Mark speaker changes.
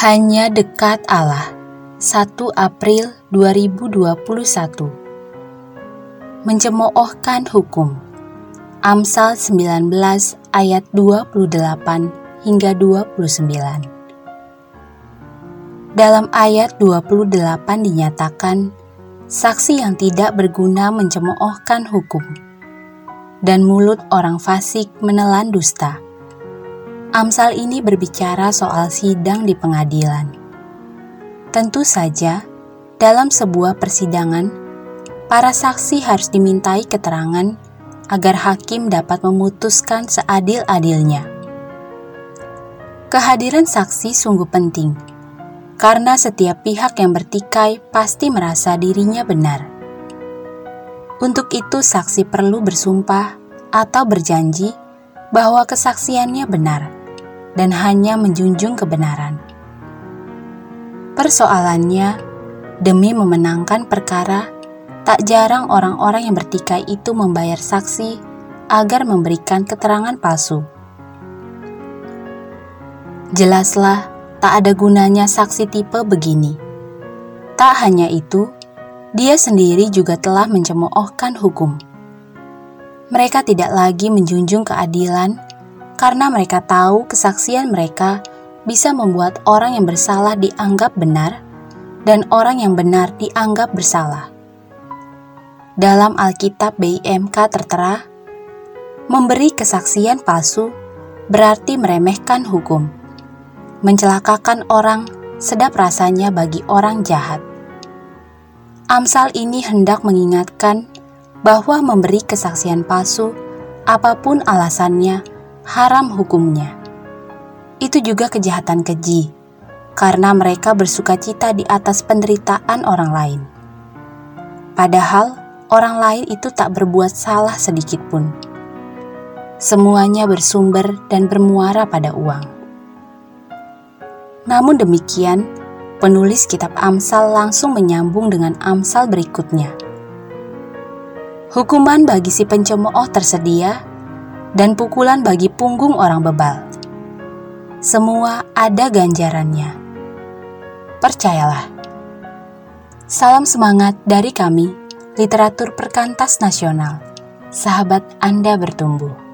Speaker 1: Hanya dekat Allah. 1 April 2021. Mencemoohkan hukum. Amsal 19 ayat 28 hingga 29. Dalam ayat 28 dinyatakan, saksi yang tidak berguna mencemoohkan hukum, dan mulut orang fasik menelan dusta. Amsal ini berbicara soal sidang di pengadilan. Tentu saja, dalam sebuah persidangan, para saksi harus dimintai keterangan agar hakim dapat memutuskan seadil-adilnya. Kehadiran saksi sungguh penting, karena setiap pihak yang bertikai pasti merasa dirinya benar. Untuk itu, saksi perlu bersumpah atau berjanji bahwa kesaksiannya benar dan hanya menjunjung kebenaran. Persoalannya, demi memenangkan perkara, tak jarang orang-orang yang bertikai itu membayar saksi agar memberikan keterangan palsu. Jelaslah, tak ada gunanya saksi tipe begini. Tak hanya itu, dia sendiri juga telah mencemoohkan hukum. Mereka tidak lagi menjunjung keadilan karena mereka tahu kesaksian mereka bisa membuat orang yang bersalah dianggap benar dan orang yang benar dianggap bersalah. Dalam Alkitab BIMK tertera, memberi kesaksian palsu berarti meremehkan hukum, mencelakakan orang sedap rasanya bagi orang jahat. Amsal ini hendak mengingatkan bahwa memberi kesaksian palsu, apa pun alasannya, haram hukumnya. Itu juga kejahatan keji, karena mereka bersuka cita di atas penderitaan orang lain. Padahal orang lain itu tak berbuat salah sedikit pun. Semuanya bersumber dan bermuara pada uang. Namun demikian, penulis kitab Amsal langsung menyambung dengan Amsal berikutnya. Hukuman bagi si pencemooh tersedia dan pukulan bagi punggung orang bebal. Semua ada ganjarannya. Percayalah. Salam semangat dari kami, literatur perkantas nasional. Sahabat Anda bertumbuh.